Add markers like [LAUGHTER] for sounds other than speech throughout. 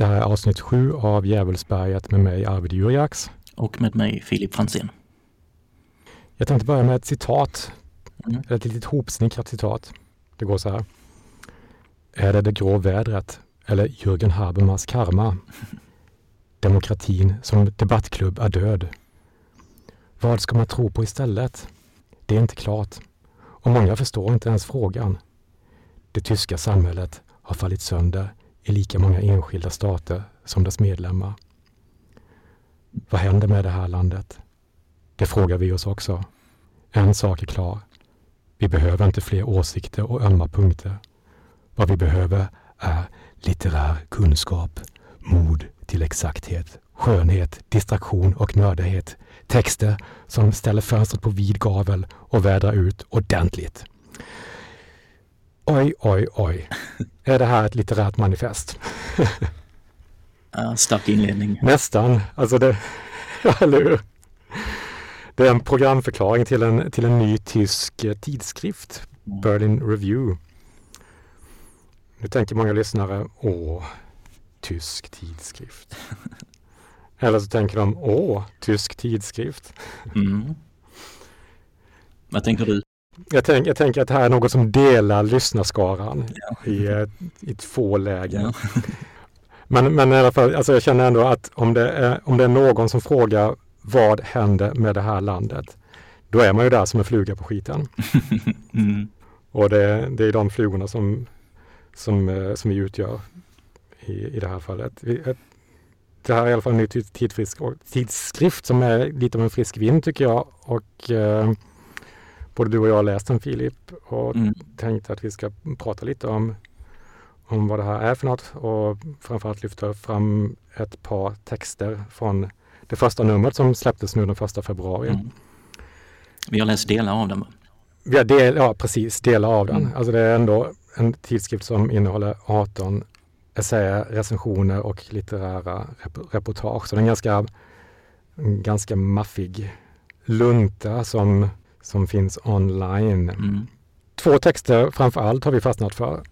Det här är avsnitt sju av Djävulsberget med mig Arvid Jurjaks. Och med mig Filip Franzén. Jag tänkte börja med ett citat. Mm. Ett litet hopsnickrat citat. Det går så här. Är det det grå vädret eller Jürgen Habermas karma? Demokratin som debattklubb är död. Vad ska man tro på istället? Det är inte klart. Och många förstår inte ens frågan. Det tyska samhället har fallit sönder i lika många enskilda stater som dess medlemmar. Vad händer med det här landet? Det frågar vi oss också. En sak är klar. Vi behöver inte fler åsikter och ömma punkter. Vad vi behöver är litterär kunskap, mod till exakthet, skönhet, distraktion och nördighet. Texter som ställer fönstret på vid gavel och vädrar ut ordentligt. Oj, oj, oj. Är det här ett litterärt manifest? Ja, stark inledning. Nästan. Alltså det, [LAUGHS] eller hur? Det är en programförklaring till en, till en ny tysk eh, tidskrift, Berlin Review. Nu tänker många lyssnare, åh, tysk tidskrift. [LAUGHS] Eller så tänker de, åh, tysk tidskrift. Mm. Vad tänker du? Jag, tänk, jag tänker att det här är något som delar lyssnarskaran Ja. i, eh, i två läger. Ja. [LAUGHS] Men, men i alla fall, alltså jag känner ändå att om det, är, om det är någon som frågar vad händer med det här landet? Då är man ju där som en fluga på skiten. [LAUGHS] Mm. Och det, det är de flugorna som, som, eh, som vi utgör i, i det här fallet. Ett- det här är i alla fall en ny tid- tidfrisk, och- tidskrift som är lite av en frisk vind tycker jag. Och eh, både du och jag läst den Filip och Mm. tänkte att vi ska prata lite om, om vad det här är för något och framförallt lyfta fram ett par texter från det första numret som släpptes nu den första februari. Mm. Vi har läst delar av den. Vi har del, ja, precis, delar av den. Mm. Alltså det är ändå en tidskrift som innehåller 18 essäer, recensioner och litterära rep- reportage. Så det är en ganska, en ganska maffig lunta som, som finns online. Mm. Två texter framför allt har vi fastnat för.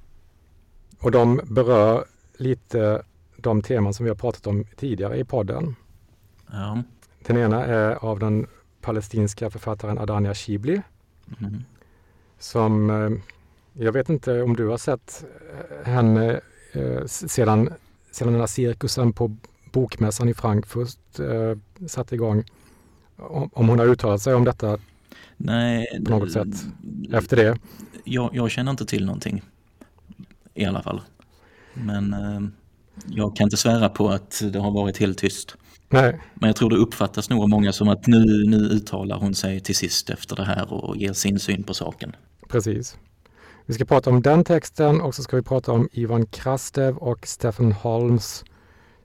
Och de berör lite de teman som vi har pratat om tidigare i podden. Ja. Den ena är av den palestinska författaren Adania Shibli Mm. som eh, jag vet inte om du har sett eh, henne eh, sedan, sedan den här cirkusen på bokmässan i Frankfurt satte igång. Om, om hon har uttalat sig om detta Nej, på något sätt efter det. Jag, jag känner inte till någonting. I alla fall. Men eh, jag kan inte svära på att det har varit helt tyst. Nej, Men jag tror det uppfattas nog av många som att nu, nu uttalar hon sig till sist efter det här och ger sin syn på saken. precis. Vi ska prata om den texten och så ska vi prata om Ivan Krastev och Stefan Holms.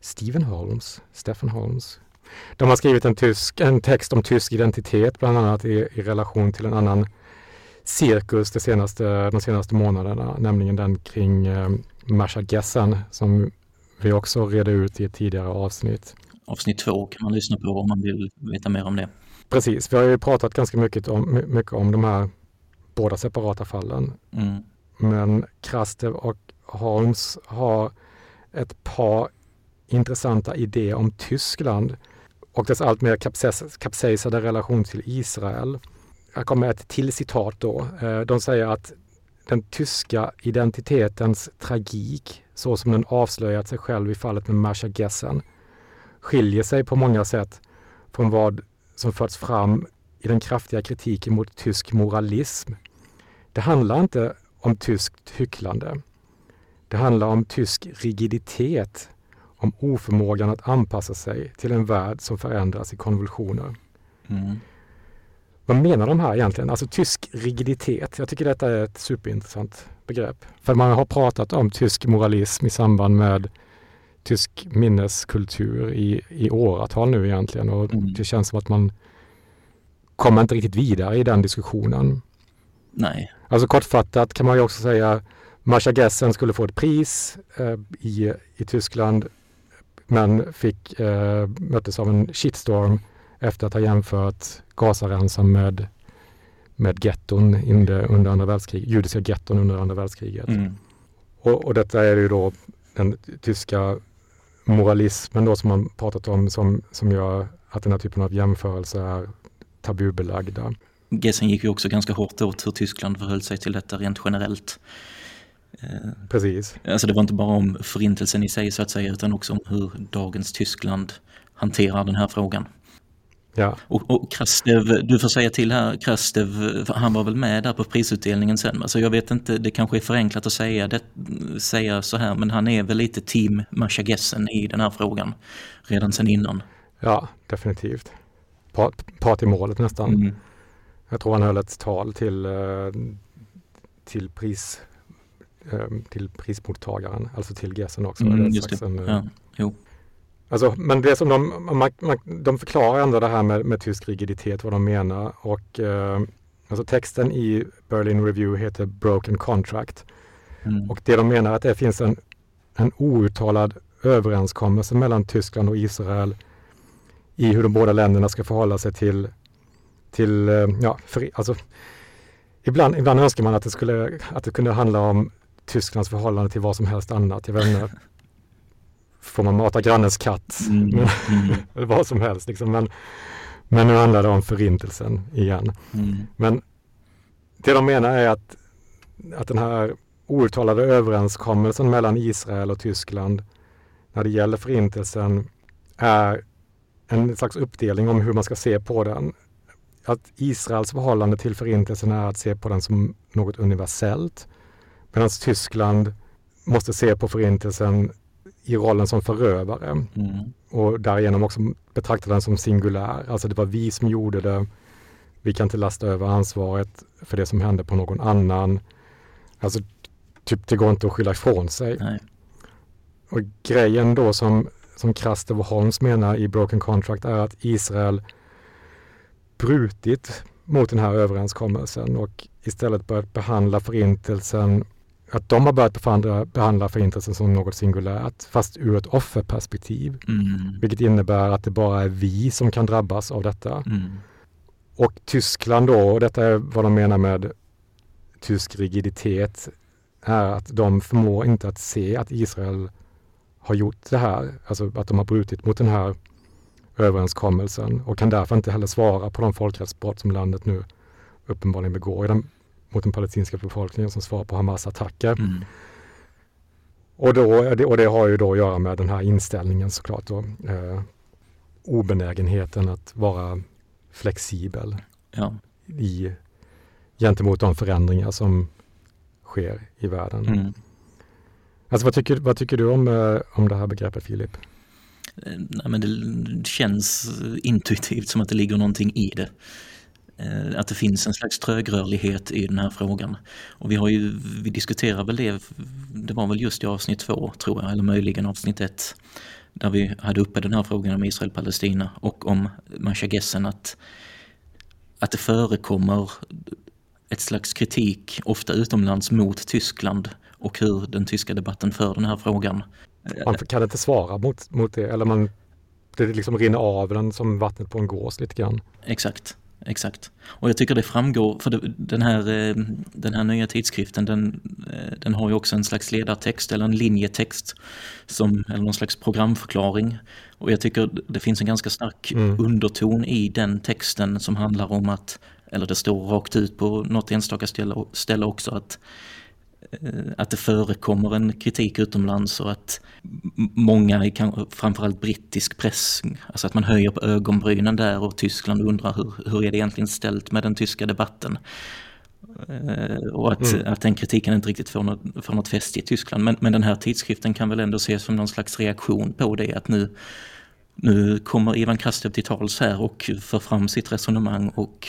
Stephen Holmes? Stefan Holmes? De har skrivit en, tysk, en text om tysk identitet, bland annat i, i relation till en annan cirkus de senaste, de senaste månaderna, nämligen den kring eh, Masha Gessen som vi också redde ut i ett tidigare avsnitt. Avsnitt två kan man lyssna på om man vill veta mer om det. Precis, vi har ju pratat ganska mycket om, my- mycket om de här båda separata fallen. Mm. Men Krastev och Holmes har ett par intressanta idéer om Tyskland och dess alltmer kapsejs- kapsejsade relation till Israel. Jag kommer med ett till citat då. Eh, de säger att den tyska identitetens tragik, så som den avslöjat sig själv i fallet med Masha Gessen, skiljer sig på många sätt från vad som förts fram i den kraftiga kritiken mot tysk moralism. Det handlar inte om tyskt hycklande. Det handlar om tysk rigiditet, om oförmågan att anpassa sig till en värld som förändras i konvulsioner. Mm. Vad menar de här egentligen? Alltså tysk rigiditet. Jag tycker detta är ett superintressant begrepp. För man har pratat om tysk moralism i samband med tysk minneskultur i, i åratal nu egentligen och Mm. det känns som att man kommer inte riktigt vidare i den diskussionen. Nej, Alltså kortfattat kan man ju också säga Masha Gessen skulle få ett pris eh, i, i Tyskland men fick, eh, möttes av en shitstorm efter att ha jämfört Gazaremsan med, med getton under, andra världskriget, judiska getton under andra världskriget. mm. Och, och detta är ju då den tyska moralismen då som man pratat om som, som gör att den här typen av jämförelser är tabubelagda. Gessen gick ju också ganska hårt åt hur Tyskland förhöll sig till detta rent generellt. Eh, Precis. Alltså det var inte bara om förintelsen i sig så att säga utan också om hur dagens Tyskland hanterar den här frågan. Ja. Och, och Krastev, du får säga till här, Krastev, han var väl med där på prisutdelningen sen. Alltså jag vet inte, det kanske är förenklat att säga, det, säga så här, men han är väl lite team Masha Gessen i den här frågan redan sen innan. Ja, definitivt. Part, part i målet nästan. Mm. Jag tror han höll ett tal till, eh, till, pris, till prismottagaren, alltså till Gessen också. Mm, just det. Eh, ja. Alltså, men det som de, man, man, de förklarar ändå det här med, med tysk rigiditet, vad de menar. Och, eh, alltså texten i Berlin Review heter Broken Contract. Mm. Och det de menar är att det finns en, en outtalad överenskommelse mellan Tyskland och Israel i hur de båda länderna ska förhålla sig till, till eh, ja, för, alltså, ibland, ibland önskar man att det, skulle, att det kunde handla om Tysklands förhållande till vad som helst annat. Jag vet inte, får man mata grannens katt? Mm. mm. [LAUGHS] vad som helst. Liksom. Men, men nu handlar det om förintelsen igen. Mm. Men det de menar är att, att den här outtalade överenskommelsen mellan Israel och Tyskland när det gäller förintelsen är en slags uppdelning om hur man ska se på den. Att Israels förhållande till förintelsen är att se på den som något universellt. Medan Tyskland måste se på förintelsen i rollen som förövare. Mm. Och därigenom också betrakta den som singulär. Alltså det var vi som gjorde det. Vi kan inte lasta över ansvaret för det som hände på någon annan. Alltså typ det går inte att skylla ifrån sig. Nej. Och grejen då som, som Krastev och Holmes menar i Broken Contract är att Israel brutit mot den här överenskommelsen och istället börjat behandla förintelsen att de har börjat behandla, behandla förintelsen som något singulärt, fast ur ett offerperspektiv. Mm. Vilket innebär att det bara är vi som kan drabbas av detta. Mm. Och Tyskland då, och detta är vad de menar med tysk rigiditet, är att de förmår inte att se att Israel har gjort det här, alltså att de har brutit mot den här överenskommelsen och kan därför inte heller svara på de folkrättsbrott som landet nu uppenbarligen begår i den mot den palestinska befolkningen som svar på Hamas attacker. Mm. Och, då, och det har ju då att göra med den här inställningen såklart. Då, eh, obenägenheten att vara flexibel ja. i, gentemot de förändringar som sker i världen. Mm. Alltså vad tycker, vad tycker du om, eh, om det här begreppet Filip? Eh, nej, men det känns intuitivt som att det ligger någonting i det. Eh, att det finns en slags trögrörlighet i den här frågan. Och vi har ju, vi diskuterar väl det, det var väl just i avsnitt två tror jag, eller möjligen avsnitt ett, där vi hade uppe den här frågan om Israel-Palestina och om Masha Gessen att, att det förekommer ett slags kritik, ofta utomlands, mot Tyskland och hur den tyska debatten för den här frågan. Man kan inte svara mot, mot det, eller man, det liksom rinner av den som vattnet på en gås lite grann. Exakt exakt. Och jag tycker det framgår, för den här, eh, den här nya tidskriften den, eh, den har ju också en slags ledartext eller en linjetext som, eller någon slags programförklaring. Och jag tycker det finns en ganska stark mm. underton i den texten som handlar om att, eller det står rakt ut på något enstaka ställe, ställe också att att det förekommer en kritik utomlands och att många, framförallt brittisk press, alltså att man höjer på ögonbrynen där och Tyskland undrar hur, hur är det egentligen ställt med den tyska debatten. Eh, och att, mm. att den kritiken inte riktigt får något, får något fäste i Tyskland. Men, men den här tidskriften kan väl ändå ses som någon slags reaktion på det att nu, nu kommer Ivan Krastev till tals här och för fram sitt resonemang och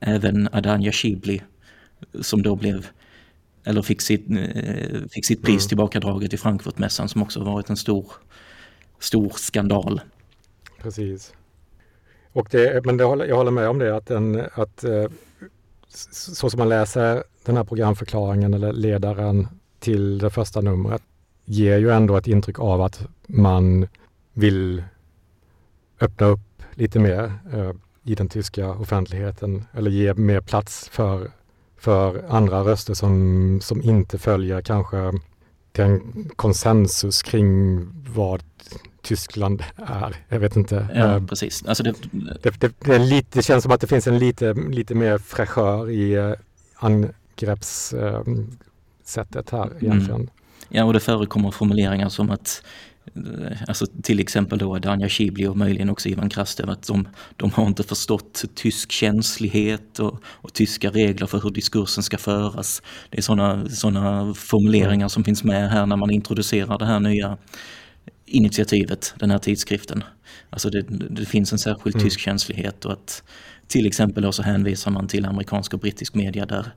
även Adanja Shibli som då blev eller fick sitt, eh, fick sitt pris mm. tillbakadraget i Frankfurtmässan som också varit en stor, stor skandal. Precis. Och det, men det, jag håller med om det att, den, att eh, så som man läser den här programförklaringen eller ledaren till det första numret ger ju ändå ett intryck av att man vill öppna upp lite mer eh, i den tyska offentligheten eller ge mer plats för för andra röster som, som inte följer kanske den konsensus kring vad Tyskland är. Jag vet inte. Ja, Eh, precis. Alltså det, det, det, det, lite, det känns som att det finns en lite, lite mer fräschör i eh, angreppssättet här egentligen. ja, och det förekommer formuleringar som att eh, Alltså till exempel då Danja Schibli och möjligen också Ivan Krastev att de, de har inte förstått tysk känslighet och, och tyska regler för hur diskursen ska föras. Det är sådana såna formuleringar som finns med här när man introducerar det här nya initiativet, den här tidskriften. Alltså det, det finns en särskild Mm. tysk känslighet och att till exempel då så hänvisar man till amerikansk och brittisk media där,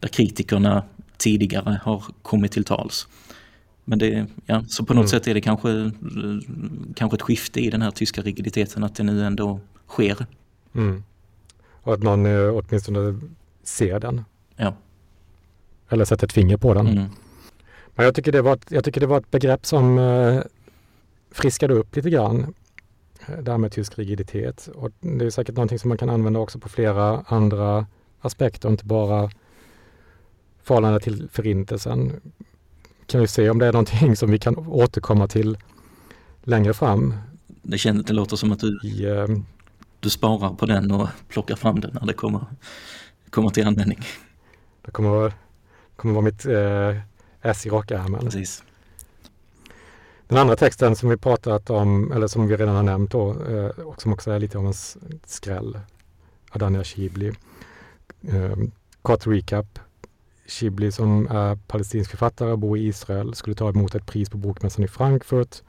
där kritikerna tidigare har kommit till tals. Men det, ja, så på något Mm. sätt är det kanske, kanske ett skifte i den här tyska rigiditeten att det nu ändå sker. Mm. Och att någon eh, åtminstone ser den. Ja. Eller sätter ett finger på den. Mm. Men jag tycker, det var ett, jag tycker det var ett begrepp som eh, friskade upp lite grann. eh, Det här med tysk rigiditet. Och det är säkert någonting som man kan använda också på flera andra aspekter, inte bara förhållande till förintelsen. Kan vi se om det är någonting som vi kan återkomma till längre fram Det, känns, det låter som att du, i eh, du sparar på den och plockar fram den när det kommer, kommer till användning. Det kommer, kommer vara mitt eh, S i rockärmen. Precis. Den andra texten som vi pratat om, eller som vi redan har nämnt då, eh, och som också är lite av en skräll, Adania Shibli. Eh, kort recap. Shibli som är palestinsk författare och bor i Israel skulle ta emot ett pris på bokmässan i Frankfurt.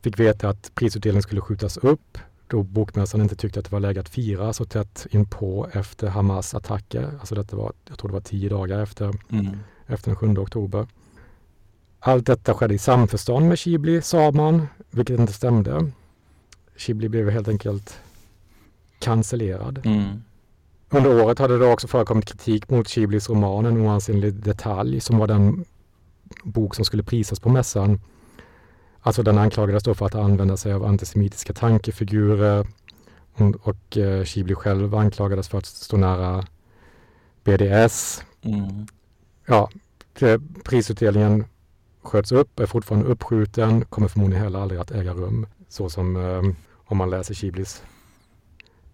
Fick veta att prisutdelningen skulle skjutas upp då bokmässan inte tyckte att det var läge att fira så tätt inpå efter Hamas attacker. Alltså detta var, jag tror det var tio dagar efter Mm. efter den 7 oktober. Allt detta skedde i samförstånd med Shibli, sa man, vilket inte stämde. Shibli blev helt enkelt cancellerad. Mm. Under året hade det också förekommit kritik mot Shiblis roman En oansenlig detalj som var den bok som skulle prisas på mässan. Alltså den anklagades då för att använda sig av antisemitiska tankefigurer och, och eh, Shibli själv anklagades för att stå nära BDS Mm. ja, prisutdelningen sköts upp, är fortfarande uppskjuten, kommer förmodligen heller aldrig att äga rum. Så som eh, om man läser Shiblis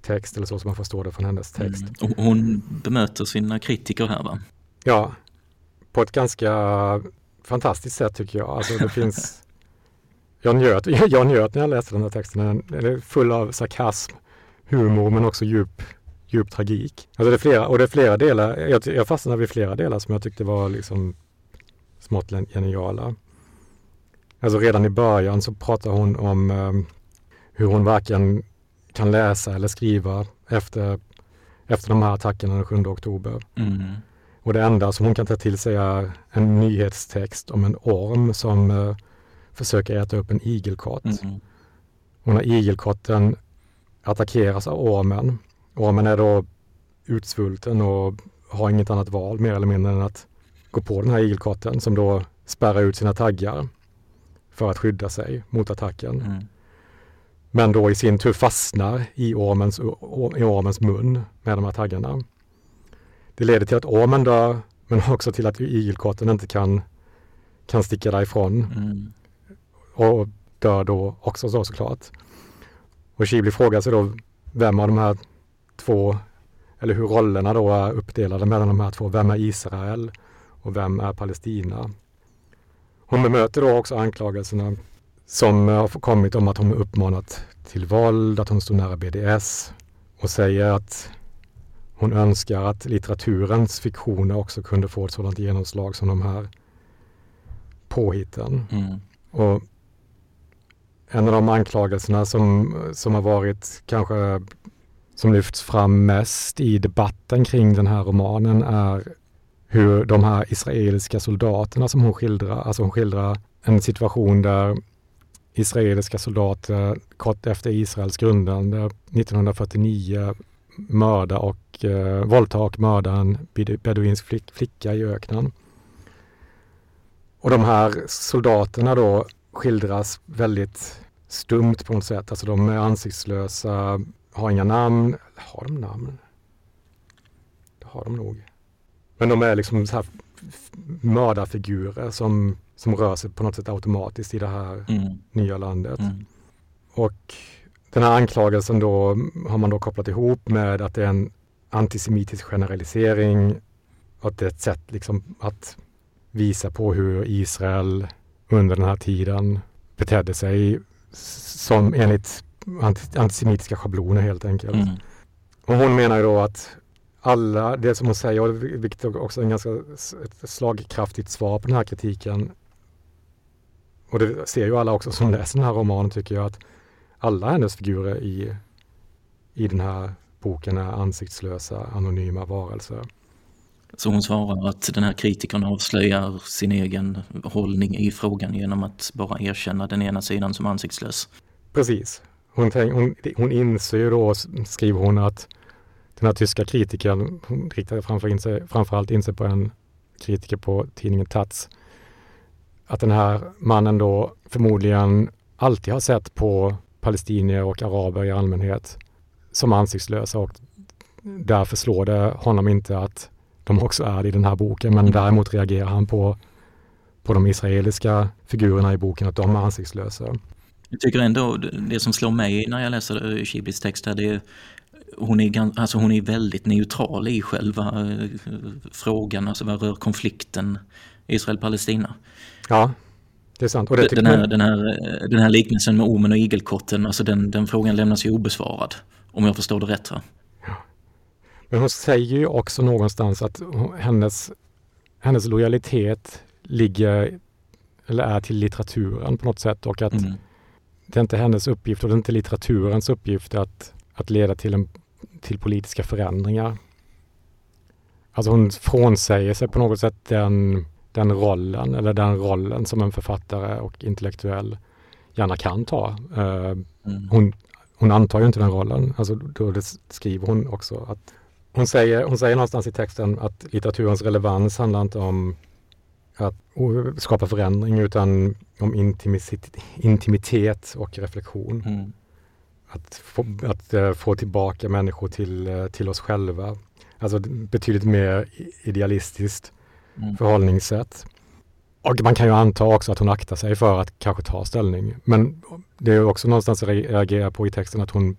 text eller så som man förstår det från hennes text. Mm. Och hon bemöter sina kritiker här va? Ja, på ett ganska fantastiskt sätt tycker jag. Alltså det finns... [LAUGHS] Jag njöt, [LAUGHS] jag njöt när jag läste den här texten. Den är full av sarkasm, humor men också djup, djup tragik. Alltså det är flera, och det är flera delar, jag, jag fastnade vid flera delar som jag tyckte var liksom smått geniala. Alltså redan i början så pratar hon om eh, hur hon varken kan läsa eller skriva efter, efter de här attackerna den 7 oktober. Mm. Och det enda som hon kan ta till sig är en nyhetstext om en orm som eh, försöker äta upp en igelkott. Mm. Och när igelkotten attackeras av ormen, ormen är då utsvulten och har inget annat val mer eller mindre än att gå på den här igelkotten som då spärrar ut sina taggar för att skydda sig mot attacken. Mm. Men då i sin tur fastnar i ormens, i ormens mun med de här taggarna. Det leder till att ormen dör men också till att igelkotten inte kan, kan sticka därifrån Mm. och dör då också så såklart. Och Shibli frågar sig då vem av de här två, eller hur rollerna då är uppdelade mellan de här två. Vem är Israel och vem är Palestina? Hon bemöter då också anklagelserna som har kommit om att hon uppmanat till våld, att hon står nära BDS och säger att hon önskar att litteraturens fiktioner också kunde få ett sådant genomslag som de här påhitten. Mm. Och en av de anklagelserna som, som har varit kanske som lyfts fram mest i debatten kring den här romanen är hur de här israeliska soldaterna som hon skildrar, alltså hon skildrar en situation där israeliska soldater kort efter Israels grundande 1949 mörda och eh, våldtar och mördar en beduinsk flick, flicka i öknen. Och de här soldaterna då skildras väldigt stumt på något sätt. Alltså de är ansiktslösa, har inga namn. Har de namn? Det har de nog. Men de är liksom så här mördarfigurer som, som rör sig på något sätt automatiskt i det här Mm. nya landet. Mm. Och den här anklagelsen då har man då kopplat ihop med att det är en antisemitisk generalisering och att det är ett sätt liksom att visa på hur Israel under den här tiden betedde sig som enligt anti- antisemitiska schabloner helt enkelt. Mm. Och hon menar ju då att alla, det som hon säger, vilket också är en ganska slagkraftigt svar på den här kritiken. Och det ser ju alla också som läser den här romanen tycker jag att alla hennes figurer i, i den här boken är ansiktslösa, anonyma varelser. Så hon svarar att den här kritikern avslöjar sin egen hållning i frågan genom att bara erkänna den ena sidan som ansiktslös. Precis. Hon, tänk, hon, hon inser ju då, skriver hon, att den här tyska kritikern, hon riktade framför in sig, framförallt in sig på en kritiker på tidningen Taz, att den här mannen då förmodligen alltid har sett på palestinier och araber i allmänhet som ansiktslösa och därför slår det honom inte att de också är det i den här boken, men däremot reagerar han på, på de israeliska figurerna i boken, att de är ansiktslösa. Jag tycker ändå det som slår mig när jag läser Shiblis text här, det är hon är, alltså hon är väldigt neutral i själva eh, frågan, alltså vad rör konflikten Israel-Palestina. Ja, det är sant. Och det tycker Den här, den, här, eh, den här liknelsen med ormen och igelkotten, alltså den, den frågan lämnas ju obesvarad. Om jag förstår det rätt. Va? Men hon säger ju också någonstans att hennes, hennes lojalitet ligger eller är till litteraturen på något sätt och att Mm. det är inte hennes uppgift och det är inte litteraturens uppgift att, att leda till, en, till politiska förändringar. Alltså hon frånsäger sig på något sätt den, den rollen eller den rollen som en författare och intellektuell gärna kan ta. Eh, Mm. hon, hon antar ju inte den rollen. Alltså, då skriver hon också att hon säger, hon säger någonstans i texten att litteraturens relevans handlar inte om att skapa förändring utan om intimitet, och reflektion. Mm. Att, få, att eh, få tillbaka människor till, eh, till oss själva. Alltså betydligt mer idealistiskt Mm. förhållningssätt. Och man kan ju anta också att hon aktar sig för att kanske ta ställning. Men det är också någonstans jag reagerar på i texten att hon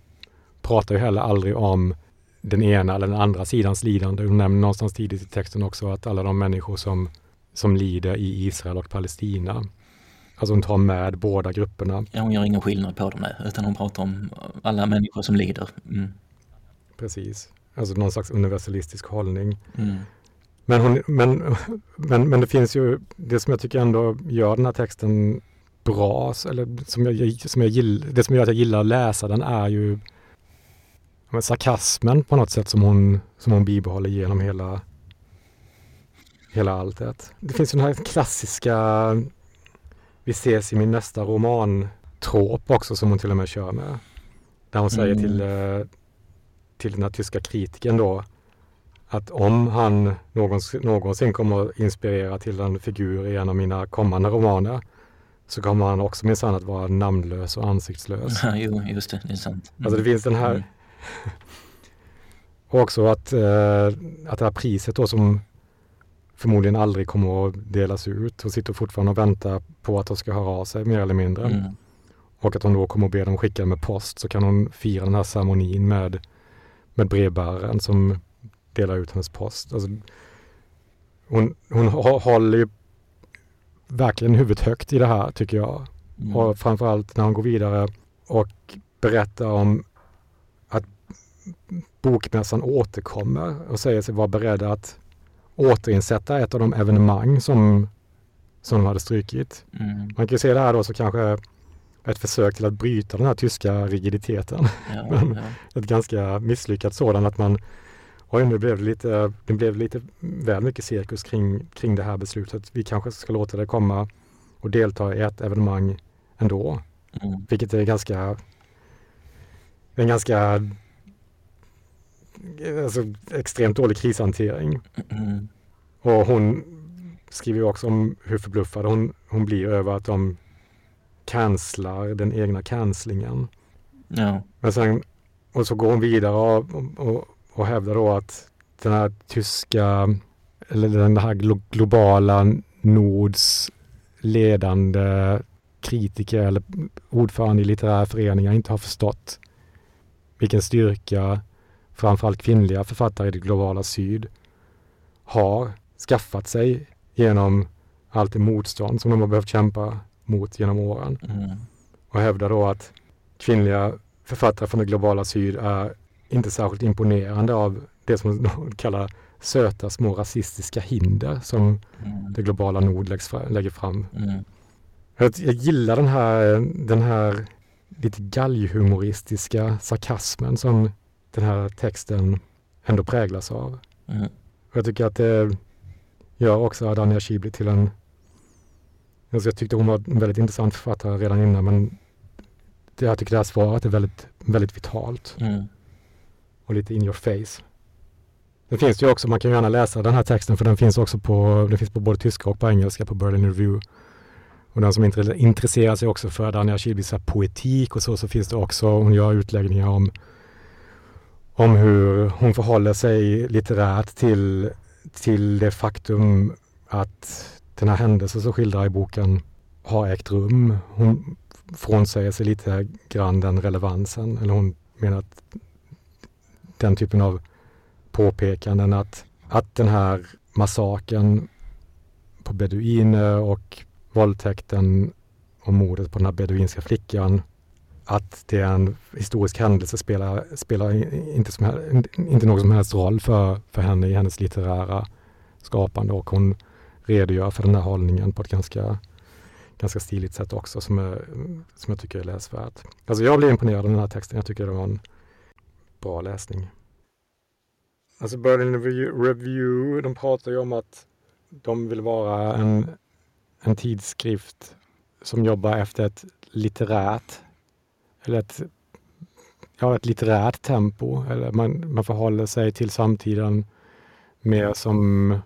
pratar ju heller aldrig om den ena eller den andra sidans lidande. Hon nämner någonstans tidigt i texten också att alla de människor som, som lider i Israel och Palestina. Alltså hon tar med båda grupperna. Ja, hon gör ingen skillnad på dem där, utan hon pratar om alla människor som lider. Mm. Precis. Alltså någon slags universalistisk hållning. Mm. Men, hon, men, men, men det finns ju, det som jag tycker ändå gör den här texten bra, eller som jag, som jag gill, det som gör att jag gillar att läsa den är ju men sarkasmen på något sätt som hon, som hon bibehåller genom hela, hela alltet. Det finns ju den här klassiska Vi ses i min nästa roman trop också som hon till och med kör med. Där hon säger Mm. till, eh, till den här tyska kritiken då att om han någonsin, någonsin kommer att inspirera till en figur i en av mina kommande romaner så kommer han också minsann att vara namnlös och ansiktslös. Ja, [LAUGHS] jo, just det, det är sant. Mm. Alltså det finns den här Mm. [LAUGHS] och också att, eh, att det här priset då som förmodligen aldrig kommer att delas ut. Hon sitter fortfarande och väntar på att de ska höra av sig mer eller mindre. Mm. Och att hon då kommer att be dem skicka med post så kan hon fira den här ceremonin med, med brevbäraren som delar ut hennes post. Alltså, hon hon hå- håller ju verkligen huvudet högt i det här tycker jag. Mm. Och framförallt när hon går vidare och berättar om att bokmässan återkommer och säger sig vara beredd att återinsätta ett av de evenemang som, som de hade strykit. Mm. Man kan ju se det här då så kanske ett försök till att bryta den här tyska rigiditeten. Ja, [LAUGHS] ja. Ett ganska misslyckat sådan att man Oj, nu blev det lite, det blev lite väl mycket cirkus kring, kring det här beslutet. Vi kanske ska låta det komma och delta i ett evenemang ändå. Mm. Vilket är ganska en ganska alltså, extremt dålig krishantering. Mm. Och hon skriver också om hur förbluffad hon, hon blir över att de cancelar den egna cancellingen. Ja. Men sen, och så går hon vidare och, och, och hävdar då att den här tyska, eller den här glo- globala Nords ledande kritiker eller ordförande i litterära föreningar inte har förstått vilken styrka framförallt kvinnliga författare i det globala syd har skaffat sig genom allt det motstånd som de har behövt kämpa mot genom åren. Mm. Och hävdar då att kvinnliga författare från det globala syd är inte särskilt imponerande av det som de [LAUGHS] kallar söta små rasistiska hinder som mm. det globala nord lägger fram. Mm. Jag, jag, gillar den här, den här lite galghumoristiska sarkasmen som den här texten ändå präglas av. Mm. Jag tycker att det gör också Adania Shibli till en... Alltså jag tyckte hon var en väldigt intressant författare redan innan men jag tycker det här svaret är väldigt, väldigt vitalt. Mm. Och lite in your face. Det finns ju också, man kan gärna läsa den här texten för den finns också på, den finns på både tyska och på engelska på Berlin Review. Och den som intresserar sig också för Dania Shibis poetik och så, så finns det också, hon gör utläggningar om, om hur hon förhåller sig litterärt till, till det faktum att den här händelsen som skildrar i boken har ägt rum. Hon frånsäger sig lite grann den relevansen, eller hon menar att den typen av påpekanden att, att den här massaken på beduiner och våldtäkten och mordet på den här beduinska flickan att det är en historisk händelse spelar, spelar inte, som, inte någon som helst roll för, för henne i hennes litterära skapande och hon redogör för den här hållningen på ett ganska, ganska stiligt sätt också som, är, som jag tycker är läsvärt. Alltså jag blev imponerad av den här texten. Jag tycker det var en bra läsning. Alltså Berlin Review, de pratar ju om att de vill vara en en tidskrift som jobbar efter ett litterärt eller ett, ja, ett litterärt tempo. Eller man, man förhåller sig till samtiden mer som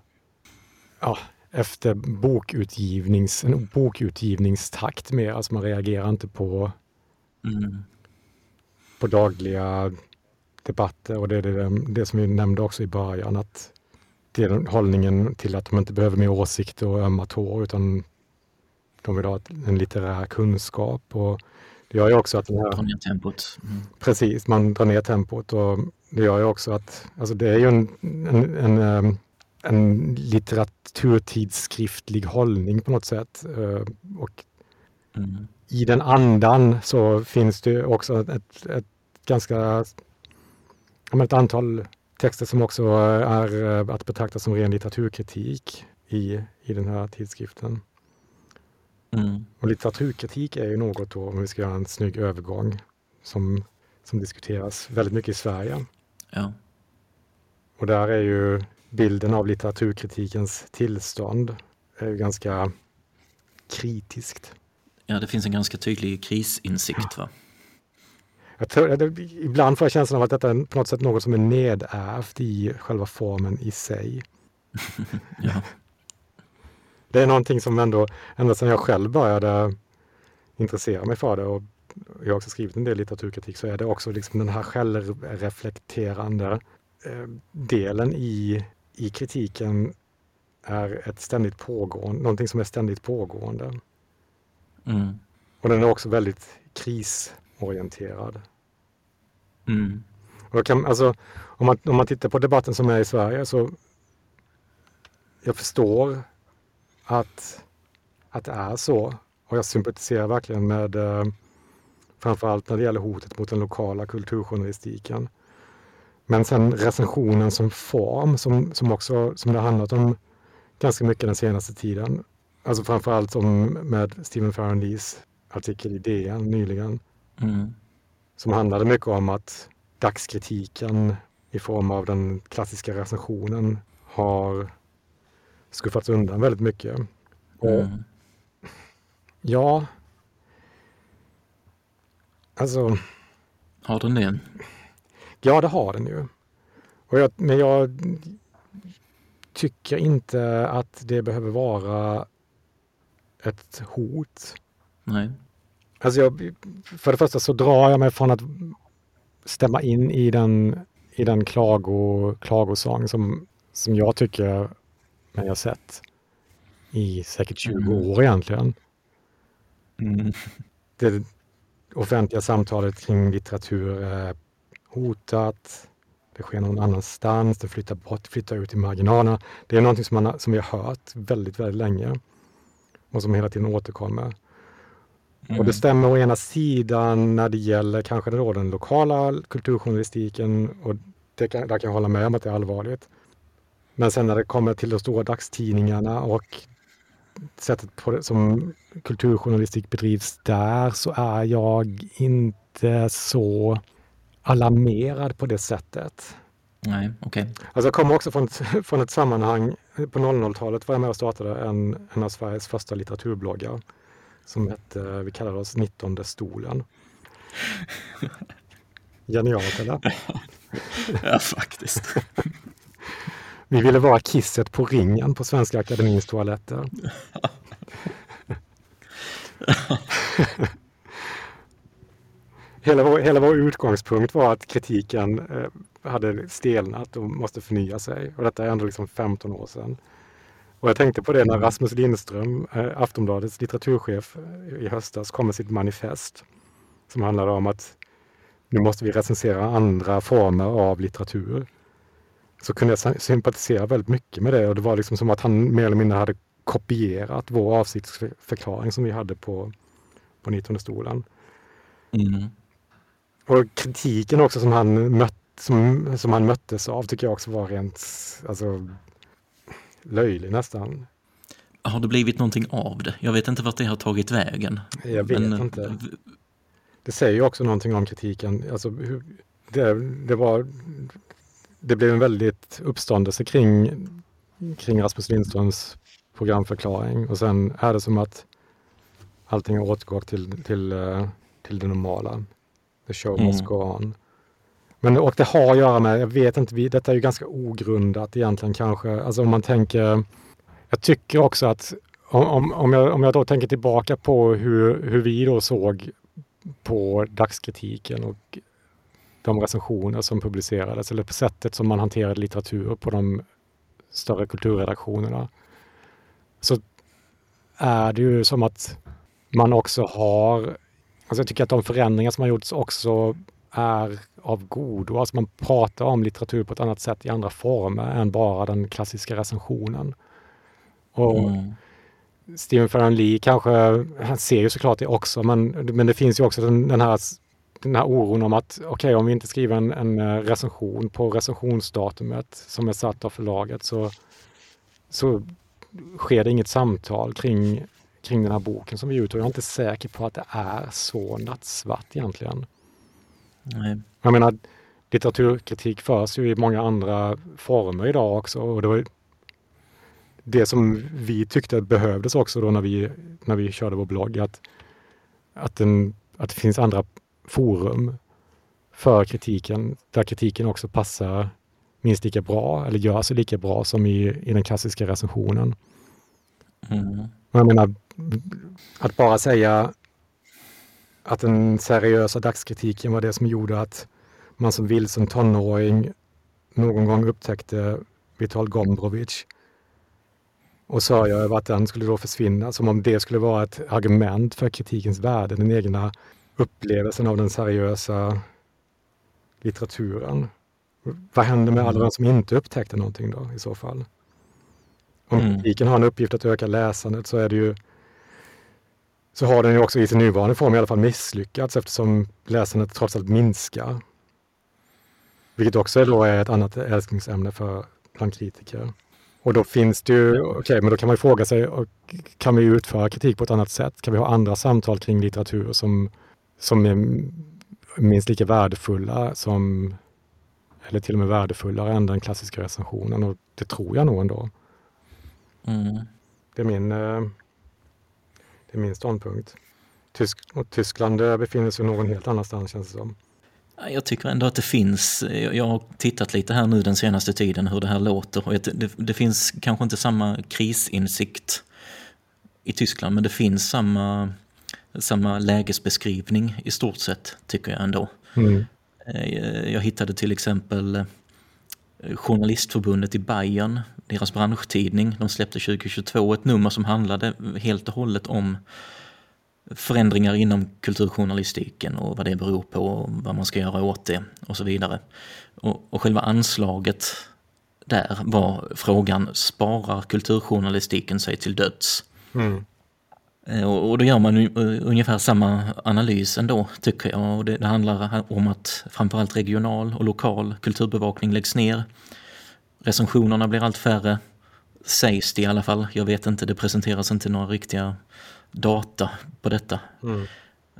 ja, efter bokutgivnings, en bokutgivningstakt mer. Alltså man reagerar inte på, mm. på dagliga debatter och det är det, det som vi nämnde också i början att den hållningen till att de inte behöver mer åsikter och ömma tår utan de vill ha en litterär kunskap. Och det gör ju också att den här... Dra ner tempot. Mm. Precis, man drar ner tempot och det gör ju också att alltså det är ju en, en, en, eh, en litteraturtidsskriftlig hållning på något sätt. Eh, och mm. I den andan så finns det också ett, ett ganska ett antal texter som också är eh, att betrakta som ren litteraturkritik i, i den här tidskriften. Mm. Och litteraturkritik är ju något då, om vi ska göra en snygg övergång, som, som diskuteras väldigt mycket i Sverige. Ja. Och där är ju bilden av litteraturkritikens tillstånd är ju ganska kritiskt. Ja, det finns en ganska tydlig krisinsikt. Va? Jag tror, ibland får jag känslan av att detta är på något sätt något som är nedärvt i själva formen i sig. [LAUGHS] ja. Det är någonting som ändå, ända sedan jag själv började intressera mig för det och jag har också skrivit en del litteraturkritik, så är det också liksom den här självreflekterande eh, delen i, i kritiken är ett ständigt pågående, någonting som är ständigt pågående. Mm. Och den är också väldigt krisorienterad. Mm. Och kan, alltså, om, man, om man tittar på debatten som är i Sverige så jag förstår att, att det är så. Och jag sympatiserar verkligen med eh, framförallt när det gäller hotet mot den lokala kulturjournalistiken. Men sen recensionen som form som, som också som det har handlat om ganska mycket den senaste tiden. Alltså framförallt som med Stephen Farrandis artikel i DN nyligen. Mm. Som handlade mycket om att dagskritiken i form av den klassiska recensionen har skuffats undan väldigt mycket. Och, mm. Ja, alltså... Har den det? Ja, det har den ju. Och jag, men jag tycker inte att det behöver vara ett hot. Nej. Alltså jag, för det första så drar jag mig från att stämma in i den, i den klago, klagosång som, som jag tycker men jag sett i säkert 20 Mm. år egentligen. Mm. Det offentliga samtalet kring litteratur är hotat. Det sker någon annanstans, det flyttar bort, flyttar ut i marginalerna. Det är någonting som, man, som vi har hört väldigt, väldigt länge och som hela tiden återkommer. Och Mm. det stämmer å ena sidan när det gäller kanske då den lokala kulturjournalistiken och det kan, där kan jag hålla med om att det är allvarligt. Men sen när det kommer till de stora dagstidningarna och sättet på det, som kulturjournalistik bedrivs där så är jag inte så alarmerad på det sättet. Nej, okej. Alltså jag kommer också från ett, från ett sammanhang, på 00-talet var jag med och startade en, en av Sveriges första litteraturbloggar som hette, vi kallade oss 19 stolen. Genialt eller? [LAUGHS] Ja, faktiskt. [LAUGHS] Vi ville vara kisset på ringen på Svenska Akademins toaletter. [LAUGHS] hela, vår, hela vår utgångspunkt var att kritiken eh, hade stelnat och måste förnya sig. Och detta är ändå liksom 15 år sedan. Och jag tänkte på det när Rasmus Lindström, eh, Aftonbladets litteraturchef eh, i höstas, kom med sitt manifest som handlade om att nu måste vi recensera andra former av litteratur så kunde jag sy- sympatisera väldigt mycket med det och det var liksom som att han mer eller mindre hade kopierat vår avsiktsförklaring som vi hade på, på 19 stolen. Mm. Och kritiken också som han, mött, som, som han möttes av tycker jag också var rent alltså, löjlig nästan. Har det blivit någonting av det? Jag vet inte vart det har tagit vägen. Jag vet Men, inte. eh, Det säger ju också någonting om kritiken. Alltså, det, det, var, det blev en väldigt uppståndelse kring, kring Rasmus Lindströms programförklaring och sen är det som att allting har återgått till, till, eh, till det normala. The show Mm. must go on. Men och det har att göra med, jag vet inte, vi, detta är ju ganska ogrundat egentligen kanske. Alltså om man tänker, jag tycker också att om, om, jag, om jag då tänker tillbaka på hur, hur vi då såg på dagskritiken och de recensioner som publicerades eller på sättet som man hanterade litteratur på de större kulturredaktionerna. Så är det ju som att man också har, alltså jag tycker att de förändringar som har gjorts också är av godo. Alltså man pratar om litteratur på ett annat sätt i andra former än bara den klassiska recensionen. Och Mm. Stephen Farron Lee kanske, han ser ju såklart det också, men, men det finns ju också den, den, här, den här oron om att okej, om vi inte skriver en, en eh, recension på recensionsdatumet som är satt av förlaget så, så sker det inget samtal kring, kring den här boken som vi utger. Jag är inte säker på att det är så nattsvart egentligen. Nej. Jag menar, litteraturkritik förs ju i många andra former idag också. Och det var det som vi tyckte behövdes också då när vi, när vi körde vår blogg. Att, att, den, att det finns andra forum för kritiken, där kritiken också passar minst lika bra eller gör sig lika bra som i, i den klassiska recensionen. Mm. Jag menar, att bara säga att den seriösa dagskritiken var det som gjorde att man som vilsen tonåring någon gång upptäckte Vital Gombrowicz och sörja över att den skulle då försvinna, som om det skulle vara ett argument för kritikens värde, den egna upplevelsen av den seriösa litteraturen. Vad händer med alla de som inte upptäckte någonting då i så fall? Om Mm. kritiken har en uppgift att öka läsandet så är det ju så har den ju också i sin nuvarande form i alla fall misslyckats eftersom läsandet trots allt minskar. Vilket också då är ett annat älsklingsämne för bland kritiker. Och då finns det ju, okej, men då kan man ju fråga sig, kan vi utföra kritik på ett annat sätt? Kan vi ha andra samtal kring litteratur som, som är minst lika värdefulla som, eller till och med värdefullare än den klassiska recensionen? Och det tror jag nog ändå. Mm. Det är min, eh, är min ståndpunkt. Tysk, och Tyskland eh, befinner sig någon helt annanstans känns det som. Jag tycker ändå att det finns, jag har tittat lite här nu den senaste tiden hur det här låter och det, det, finns kanske inte samma krisinsikt i Tyskland men det finns samma, samma lägesbeskrivning i stort sett tycker jag ändå. Mm. Eh, Jag hittade till exempel Journalistförbundet i Bayern, deras branschtidning, de släppte 2022 ett nummer som handlade helt och hållet om förändringar inom kulturjournalistiken och vad det beror på och vad man ska göra åt det och så vidare. Och, och själva anslaget där var frågan, sparar kulturjournalistiken sig till döds? Mm. Eh, och, och då gör man ungefär samma analys ändå, tycker jag. Och det, det handlar om att framförallt regional och lokal kulturbevakning läggs ner. Recensionerna blir allt färre, sägs det i alla fall. Jag vet inte, det presenteras inte några riktiga data på detta. Mm.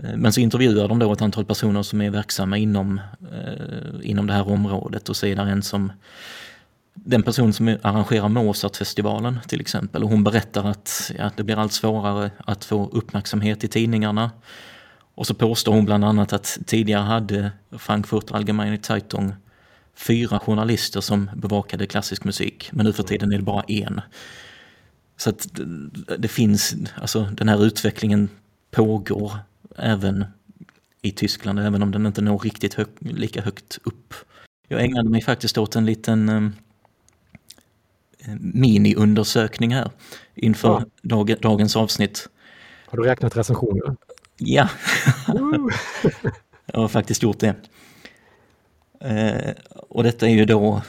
Eh, men så intervjuar de då ett antal personer som är verksamma inom, eh, inom det här området och så är det en som den person som arrangerar Mozartfestivalen till exempel och hon berättar att ja, det blir allt svårare att få uppmärksamhet i tidningarna. Och så påstår hon bland annat att tidigare hade Frankfurt Allgemeine Zeitung fyra journalister som bevakade klassisk musik, men nu för tiden är det bara en. Så att det finns, alltså den här utvecklingen pågår även i Tyskland, även om den inte når riktigt hög, lika högt upp. Jag ägnade mig faktiskt åt en liten um, mini-undersökning här inför ja. dag, dagens avsnitt. Har du räknat recensioner? Ja, [LAUGHS] jag har faktiskt gjort det. Eh, och detta är ju då,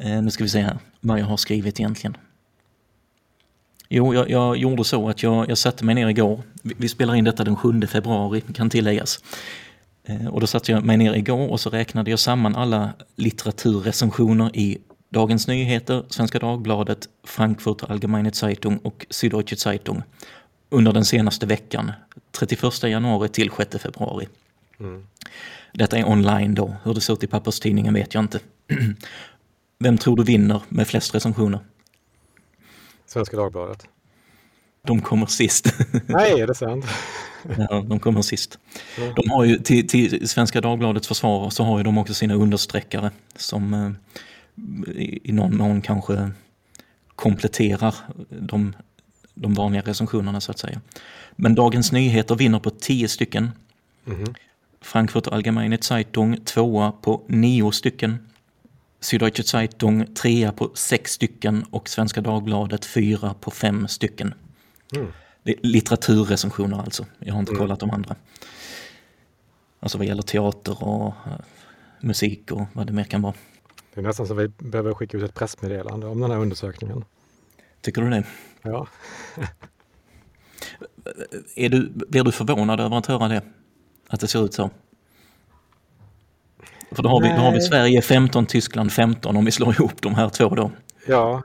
eh, nu ska vi se här, vad jag har skrivit egentligen. Jo, jag, jag gjorde så att jag, jag satte mig ner igår. Vi, vi spelar in detta den 7 februari, kan tilläggas. Eh, och då satte jag mig ner igår och så räknade jag samman alla litteraturrecensioner i Dagens Nyheter, Svenska Dagbladet, Frankfurter Allgemeine Zeitung och Süddeutsche Zeitung under den senaste veckan, 31 januari till 6 februari. Mm. Detta är online då, hur det ser ut i papperstidningen vet jag inte. Vem tror du vinner med flest recensioner? Svenska Dagbladet. De kommer sist. Nej, är det sant? [LAUGHS] Ja, de kommer sist. De har ju, till, till Svenska Dagbladets försvar så har ju de också sina understreckare som eh, i någon mån kanske kompletterar de, de vanliga recensionerna så att säga. Men Dagens Nyheter vinner på tio stycken. Mm. Frankfurt Allgemeine Zeitung tvåa på nio stycken. Süddeutsche Zeitung trea på sex stycken och Svenska Dagbladet fyra på fem stycken. Mm. Det är litteraturrecensioner alltså. Jag har inte mm. kollat de andra. Alltså vad gäller teater och uh, musik och vad det mer kan vara. Det är nästan så vi behöver skicka ut ett pressmeddelande om den här undersökningen. Tycker du det? Ja. [LAUGHS] är du, blir du förvånad över att höra det? Att det ser ut så? För då har, vi, då har vi Sverige 15, Tyskland 15 om vi slår ihop de här två då. Ja.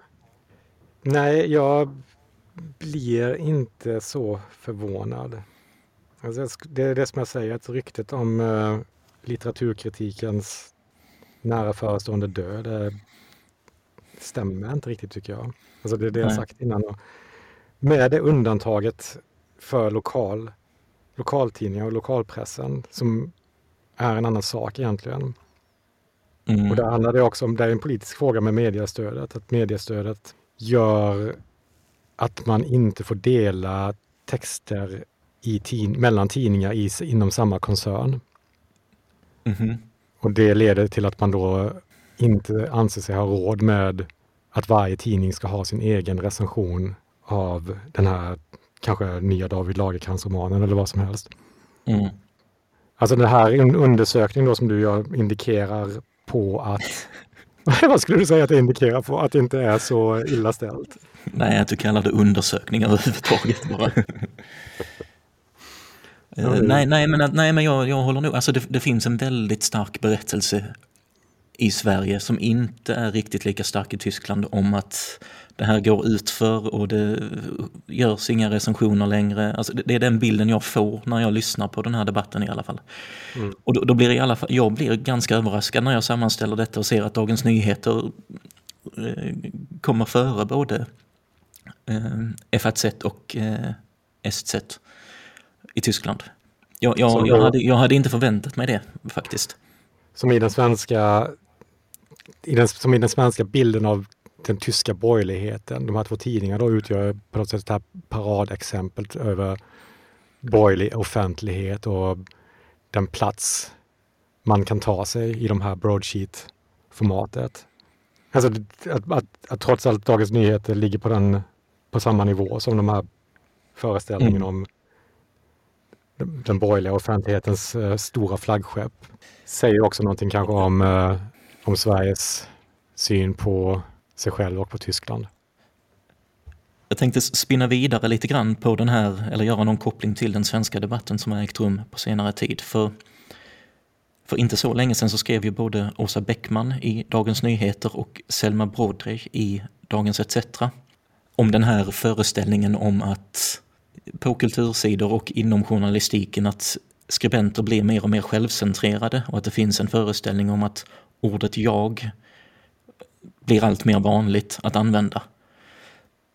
Nej, jag blir inte så förvånad. Alltså, det är det som jag säger, att ryktet om uh, litteraturkritikens nära förestående död det stämmer inte riktigt tycker jag. Alltså det är det jag sagt innan. Med det undantaget för lokal, lokaltidningar och lokalpressen som är en annan sak egentligen. Mm. Och där handlar det också om, det är en politisk fråga med mediestödet, att mediestödet gör att man inte får dela texter i tid, mellan tidningar i, inom samma koncern. Mm. Och det leder till att man då inte anser sig ha råd med att varje tidning ska ha sin egen recension av den här kanske nya David Lagercrantz-romanen eller vad som helst. Mm. Alltså den här undersökningen då som du gör indikerar på att [LAUGHS] vad skulle du säga att det indikerar på? Att det inte är så illa ställt? Nej, att du kallar det undersökningar överhuvudtaget bara. [LAUGHS] Uh, nej, nej, men, nej, men jag, jag håller nog, alltså det, det, finns en väldigt stark berättelse i Sverige som inte är riktigt lika stark i Tyskland om att det här går utför och det görs inga recensioner längre. Alltså det, är den bilden jag får när jag lyssnar på den här debatten i alla fall. Mm. Och då, då, blir i alla fall, jag blir ganska överraskad när jag sammanställer detta och ser att Dagens Nyheter eh, kommer före både eh, FAZ och eh, SZ i Tyskland. Jag, jag, jag, hade, jag hade inte förväntat mig det faktiskt. Som i den svenska, i den, som i den svenska bilden av den tyska borgerligheten. De här två tidningarna då utgör på något sätt det här paradexemplet över borgerlig offentlighet och den plats man kan ta sig i de här broadsheet-formatet. Alltså att, att, att, trots allt Dagens Nyheter ligger på, den, på samma nivå som de här föreställningen mm. om den borgerliga offentlighetens uh, stora flaggskepp. Säger också någonting kanske om, uh, om Sveriges syn på sig själv och på Tyskland. Jag tänkte spinna vidare lite grann på den här, eller göra någon koppling till den svenska debatten som har ägt rum på senare tid. För, för inte så länge sedan så skrev ju både Åsa Bäckman i Dagens Nyheter och Selma Brodrej i Dagens ETC om den här föreställningen om att på kultursidor och inom journalistiken att skribenter blir mer och mer självcentrerade och att det finns en föreställning om att ordet jag blir allt mer vanligt att använda.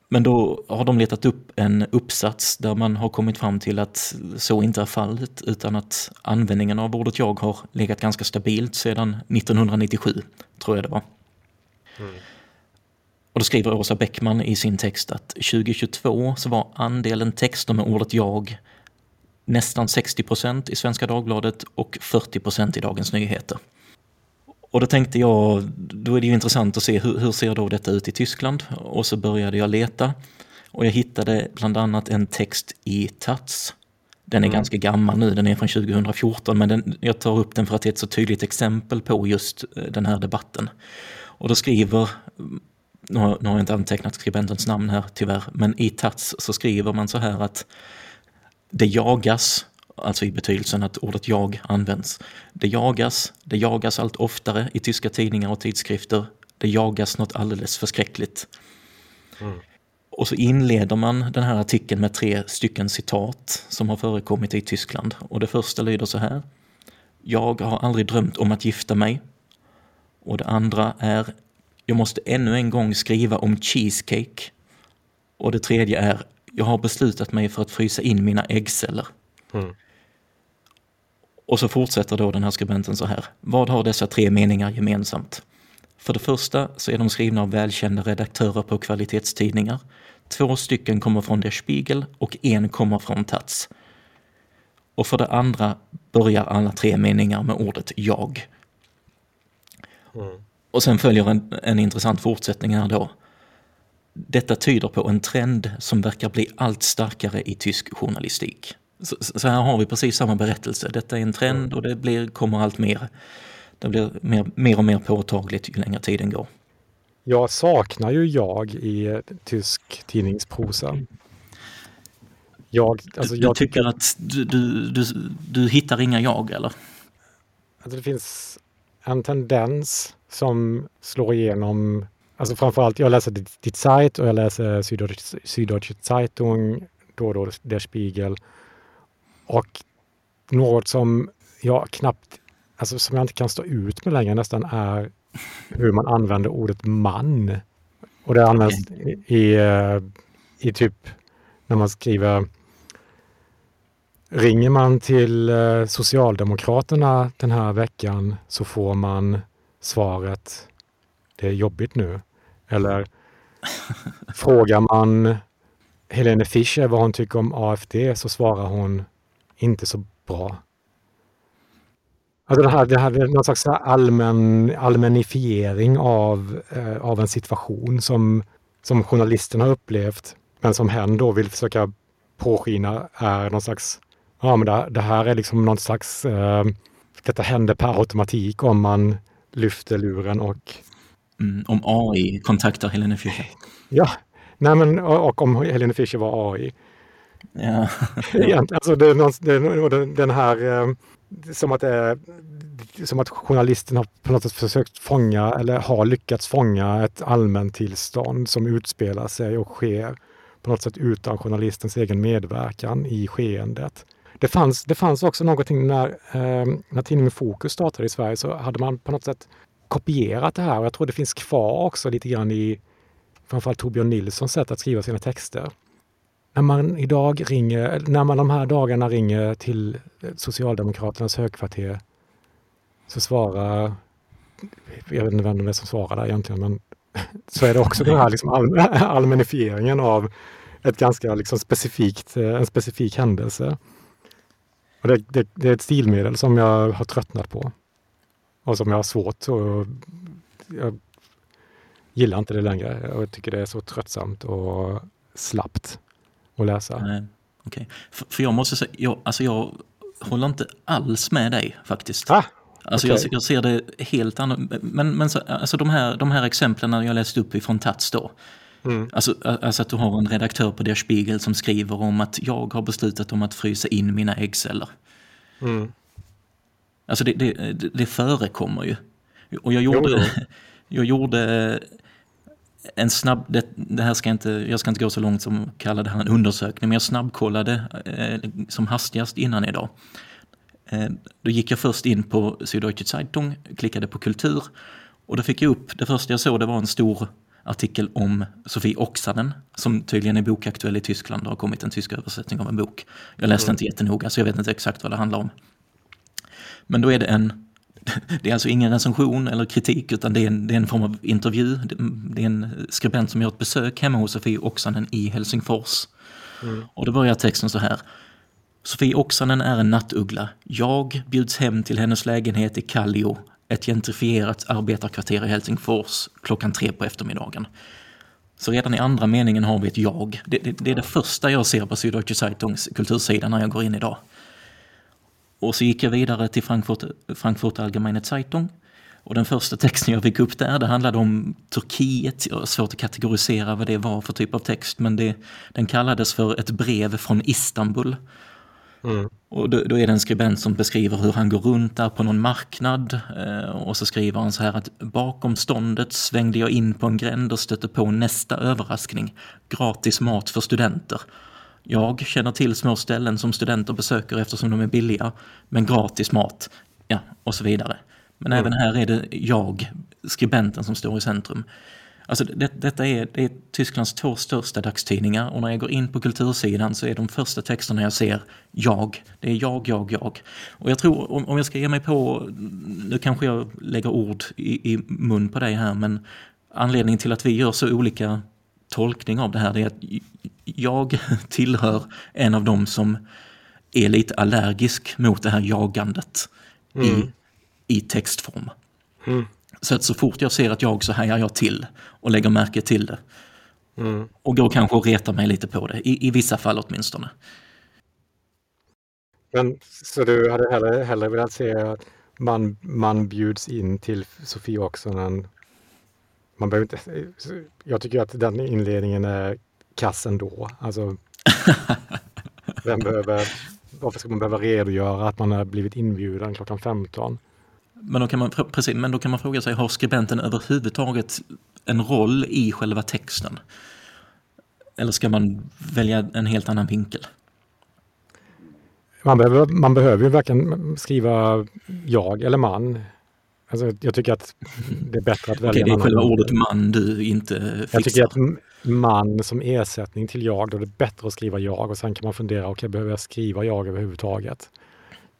Men då har de letat upp en uppsats där man har kommit fram till att så inte är fallet utan att användningen av ordet jag har legat ganska stabilt sedan 1997, tror jag det var. Mm. Och då skriver Åsa Bäckman i sin text att 2022 så var andelen texter med ordet jag nästan 60 procent i Svenska Dagbladet och 40 procent i Dagens Nyheter. Och då tänkte jag, då är det ju intressant att se hur, hur ser då detta ut i Tyskland? Och så började jag leta och jag hittade bland annat en text i Taz. Den är mm. ganska gammal nu, den är från 2014, men den, jag tar upp den för att det är ett så tydligt exempel på just eh, den här debatten. Och då skriver, nu har, nu har jag inte antecknat skribentens namn här tyvärr, men i Taz så skriver man så här att det jagas alltså i betydelsen att ordet jag används. Det jagas, det jagas allt oftare i tyska tidningar och tidskrifter. Det jagas något alldeles förskräckligt. Mm. Och så inleder man den här artikeln med tre stycken citat som har förekommit i Tyskland. Och det första lyder så här. Jag har aldrig drömt om att gifta mig. Och det andra är Jag måste ännu en gång skriva om cheesecake. Och det tredje är Jag har beslutat mig för att frysa in mina äggceller. Mm. Och så fortsätter då den här skribenten så här. Vad har dessa tre meningar gemensamt? För det första så är de skrivna av välkända redaktörer på kvalitetstidningar. Två stycken kommer från Der Spiegel och en kommer från Taz. Och för det andra börjar alla tre meningar med ordet jag. Mm. Och sen följer en, en intressant fortsättning här då. Detta tyder på en trend som verkar bli allt starkare i tysk journalistik. Så, så, här har vi precis samma berättelse. Detta är en trend och det blir, kommer allt mer. Det blir mer, mer och mer påtagligt ju längre tiden går. Jag saknar ju jag i tysk tidningsprosa. Jag, alltså du, jag tycker tycker att du, du, du, du hittar inga jag eller? Alltså det finns en tendens som slår igenom, alltså framförallt jag läser Die Zeit och jag läser Süddeutsche Zeitung, då och då Der Spiegel och något som jag knappt, alltså som jag inte kan stå ut med längre nästan är hur man använder ordet man. Och det används i, i, eh, i typ när man skriver Ringer man till eh, Socialdemokraterna den här veckan så får man svaret Det är jobbigt nu. Eller [LAUGHS] frågar man Helene Fischer vad hon tycker om AFD så svarar hon inte så bra. Alltså det här, det här är någon slags allmän, allmänifiering av, eh, av en situation som, som journalisten har upplevt, men som hen då vill försöka påskina är någon slags, ja men det, det här är liksom någon slags, eh, detta händer per automatik om man lyfter luren och... Mm, om AI kontaktar Helene Fischer. Ja, nej men och om Helene Fischer var AI. [LAUGHS] Ja. alltså det, det, den här, eh, som att, det, som att journalisten har på något sätt försökt fånga eller har lyckats fånga ett allmäntillstånd som utspelar sig och sker på något sätt utan journalistens egen medverkan i skeendet. Det fanns, det fanns också någonting när, eh, när tidningen Fokus startade i Sverige så hade man på något sätt kopierat det här när man idag ringer, när man de här dagarna ringer till Socialdemokraternas högkvarter så svarar, jag vet inte vem det är som svarar där egentligen, men så är det också den här liksom all, [LAUGHS] allmänifieringen av ett ganska liksom specifikt, en specifik händelse. Och det, det, det, är ett stilmedel som jag har tröttnat på. Och som jag har svårt att... Jag, gillar inte det längre. Och tycker det är så tröttsamt och slappt att läsa. Nej, okay. för, för, jag måste säga, jag, alltså jag håller inte alls med dig faktiskt. Ah, Alltså okay. jag, jag, ser det helt annorlunda. Men, men så, alltså de, här, de här exemplen jag läste upp ifrån Tats då. Mm. Alltså, alltså, att du har en redaktör på Der Spiegel som skriver om att jag har beslutat om att frysa in mina äggceller. Mm. Alltså det, det, det, förekommer ju. Och jag gjorde, jo, jo. [LAUGHS] jag gjorde en snabb, det, det, här ska inte, jag ska inte gå så långt som att kalla det här en undersökning, men jag snabbkollade eh, som hastigast innan idag. Eh, då gick jag först in på Süddeutsche Zeitung, klickade på kultur och då fick jag upp, det första jag såg det var en stor artikel om Sofie Oksanen som tydligen är bokaktuell i Tyskland. Det har kommit en tysk översättning av en bok. Jag läste mm. inte jättenoga så jag vet inte exakt vad det handlar om. Men då är det en [LAUGHS] det är alltså ingen recension eller kritik utan det är en, det är en form av intervju. Det är en skribent som gör ett besök hemma hos Sofie Oksanen i Helsingfors. Mm. Och då börjar texten så här. Sofie Oksanen är en nattuggla. Jag bjuds hem till hennes lägenhet i Kallio, ett gentrifierat arbetarkvarter i Helsingfors, klockan tre på eftermiddagen. Så redan i andra meningen har vi ett jag. Det, det, det är det första jag ser på Süddeutsche Zeitungs kultursida när jag går in idag. Och så gick jag vidare till Frankfurt, Frankfurt Allgemeine Zeitung. Och den första texten jag fick upp där, det handlade om Turkiet. Jag har svårt att kategorisera vad det var för typ av text, men det, den kallades för ett brev från Istanbul. Mm. Och då, då, är det en skribent som beskriver hur han går runt där på någon marknad eh, och så skriver han så här att bakom ståndet svängde jag in på en gränd och stötte på nästa överraskning. Gratis mat för studenter. Jag känner till små ställen som studenter besöker eftersom de är billiga, men gratis mat, ja, och så vidare. Men mm. även här är det jag, skribenten, som står i centrum. Alltså det, detta är, det är Tysklands två största dagstidningar och när jag går in på kultursidan så är de första texterna jag ser jag. Det är jag, jag, jag. Och jag tror, om, om jag ska ge mig på, nu kanske jag lägger ord i, i mun på dig här, men anledningen till att vi gör så olika tolkning av det här är att jag [LAUGHS] tillhör en av dem som är lite allergisk mot det här jagandet mm. i, i textform. Mm. Så att så fort jag ser att jag så hajar jag till och lägger märke till det. Mm. Och går kanske och retar mig lite på det, i, i vissa fall åtminstone. Men så du hade hellre, hellre velat se att man, man bjuds in till Sofie Oksanen? Man behöver inte, jag tycker att den inledningen är kass ändå. Alltså, [LAUGHS] vem behöver, varför ska man behöva redogöra att man har blivit inbjuden klockan 15? Men då, kan man, precis, men då kan man fråga sig, har skribenten överhuvudtaget en roll i själva texten? Eller ska man välja en helt annan vinkel? Man behöver, man behöver ju verkligen skriva jag eller man. Alltså, jag tycker att det är bättre att välja Okej, det är själva ordet man du inte fixar. Jag tycker att man som ersättning till jag, då är det bättre att skriva jag och sen kan man fundera, okej, okay, behöver jag skriva jag överhuvudtaget?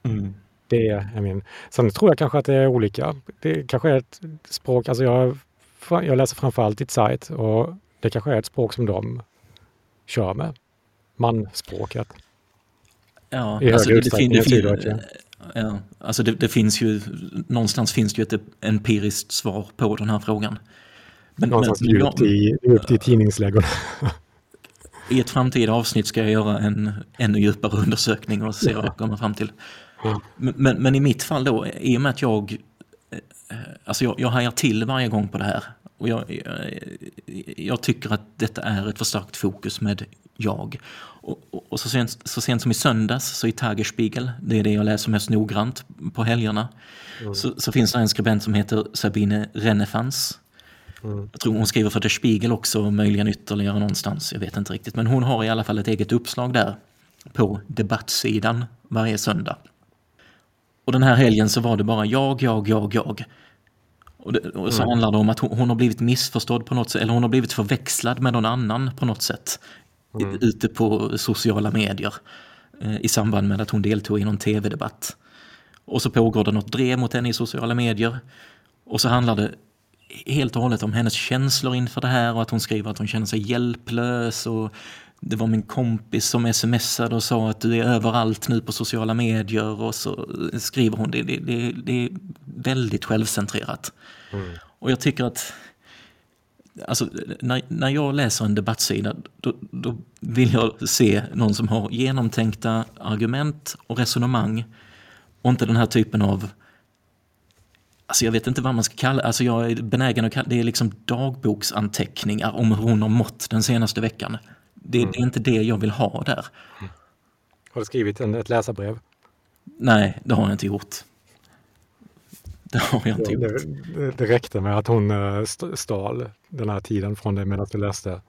Mm. Det är min. Sen tror jag kanske att det är olika. Det kanske är ett språk, alltså jag, jag läser framförallt i sajt och det kanske är ett språk som de kör med. Manspråket. Ja, I alltså det, det, fin, det, fin, ja, alltså det, det, finns ju, någonstans finns det ju ett empiriskt svar på den här frågan. Men, någonstans men, djupt, i, djupt i tidningslägorna. [LAUGHS] I ett framtida avsnitt ska jag göra en ännu djupare undersökning och se vad jag kommer fram till. Men, men, men, i mitt fall då, i och med att jag, eh, alltså jag, jag hajar till varje gång på det här. Och jag, jag, jag tycker att detta är ett för starkt fokus med jag. Och, och, och så, sent, så sent som i söndags så i Tagesspiegel, det är det jag läser mest noggrant på helgerna, mm. så, så, finns det en skribent som heter Sabine Renefans. Mm. Jag tror hon skriver för Der Spiegel också, möjligen ytterligare någonstans, jag vet inte riktigt. Men hon har i alla fall ett eget uppslag där på debattsidan varje söndag. Och den här helgen så var det bara jag, jag, jag, jag. Och, det, och så mm. handlar det om att hon, hon, har blivit missförstådd på något sätt, eller hon har blivit förväxlad med någon annan på något sätt. Mm. Ute på sociala medier. Eh, I samband med att hon deltog i någon tv-debatt. Och så pågår det något drev mot henne i sociala medier. Och så handlar det helt och hållet om hennes känslor inför det här och att hon skriver att hon känner sig hjälplös och det var min kompis som smsade och sa att du är överallt nu på sociala medier och så skriver hon det. Det, det, det är väldigt självcentrerat. Mm. Och jag tycker att alltså, när, när jag läser en debattsida då, då vill jag se någon som har genomtänkta argument och resonemang och inte den här typen av Alltså jag vet inte vad man ska kalla alltså jag är benägen att kalla det är liksom dagboksanteckningar om hur hon har mått den senaste veckan. Det, mm. det är inte det jag vill ha där. Har du skrivit en, ett läsarbrev? Nej, det har jag inte gjort. Det har jag inte gjort. Det, det räckte med att hon eh, stal den här tiden från dig medan du läste.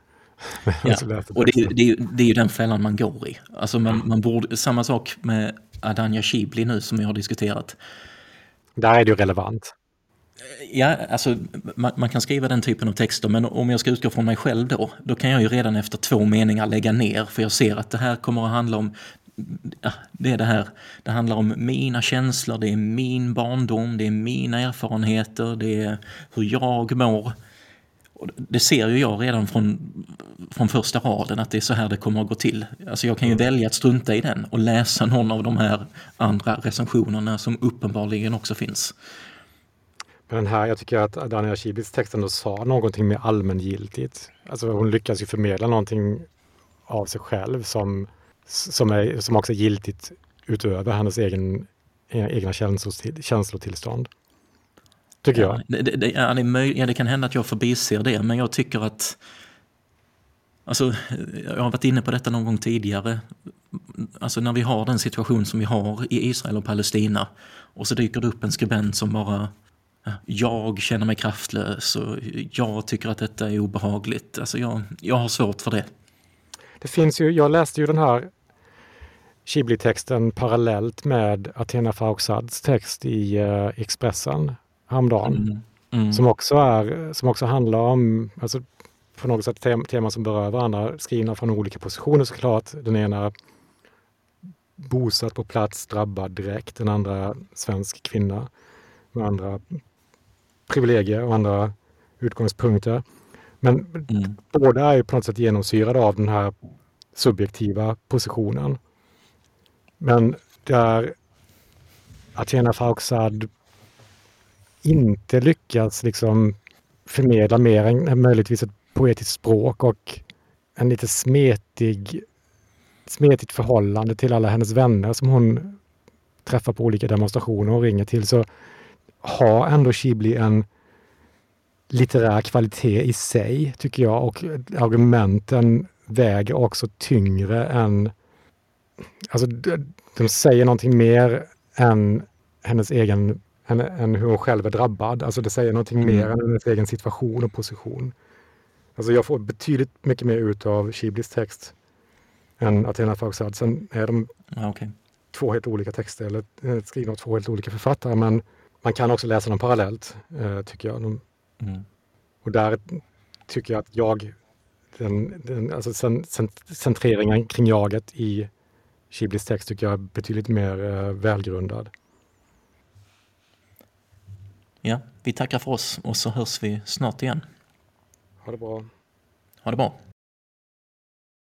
[LAUGHS] Ja, och det, det, det är ju den fällan man går i. Alltså man, man borde, samma sak med Adanja Shibli nu som vi har diskuterat. Där är det ju relevant. Ja, alltså man, man, kan skriva den typen av texter, men om jag ska utgå från mig själv då, då kan jag ju redan efter två meningar lägga ner, för jag ser att det här kommer att handla om ja, det är det här, det handlar om mina känslor, det är min barndom, det är mina erfarenheter, det är hur jag mår. Och det ser ju jag redan från, från första raden att det är så här det kommer att gå till. Alltså jag kan ju mm. välja att strunta i den och läsa någon av de här andra recensionerna som uppenbarligen också finns. Men den här, jag tycker att Daniela Kibits text ändå sa någonting mer allmängiltigt. Alltså hon lyckas ju förmedla någonting av sig själv som, som, är, som också är giltigt utöver hennes egen, egna känslotillstånd. Tycker jag. Ja, det, det, ja, det, möj- ja, det kan hända att jag förbiser det, men jag tycker att Alltså, jag har varit inne på detta någon gång tidigare. Alltså när vi har den situation som vi har i Israel och Palestina och så dyker det upp en skribent som bara jag känner mig kraftlös och jag tycker att detta är obehagligt. Alltså jag, jag har svårt för det. Det finns ju, jag läste ju den här Shibli-texten parallellt med Athena Farrokhzads text i uh, Expressen häromdagen. Mm. Mm. Som, också är, som också handlar om, alltså på något sätt tem teman som berör varandra, skrivna från olika positioner såklart. Den ena bosatt på plats, drabbad direkt. Den andra svensk kvinna med andra privilegier och andra utgångspunkter. Men mm. båda är på något sätt genomsyrade av den här subjektiva positionen. Men där Athena Farrokhzad inte lyckas liksom förmedla mer än möjligtvis ett poetiskt språk och en lite smetig, smetigt förhållande till alla hennes vänner som hon träffar på olika demonstrationer och ringer till så har ändå Shibli en litterär kvalitet i sig, tycker jag. Och argumenten väger också tyngre än... Alltså, de säger någonting mer än hennes egen än, än hur hon själv är drabbad. Alltså det säger någonting mm. mer än hennes egen situation och position. Alltså jag får betydligt mycket mer ut av Shiblis text än Athena Farrokhzad. Sen är de okay. två helt olika texter, eller eh, skrivna av två helt olika författare, men man kan också läsa dem parallellt, eh, tycker jag. De, mm. Och där tycker jag att jag, den, den, alltså centreringen kring jaget i Shiblis text tycker jag är betydligt mer eh, välgrundad. Ja, vi tackar för oss och så hörs vi snart igen. Ha det bra. Ha det bra.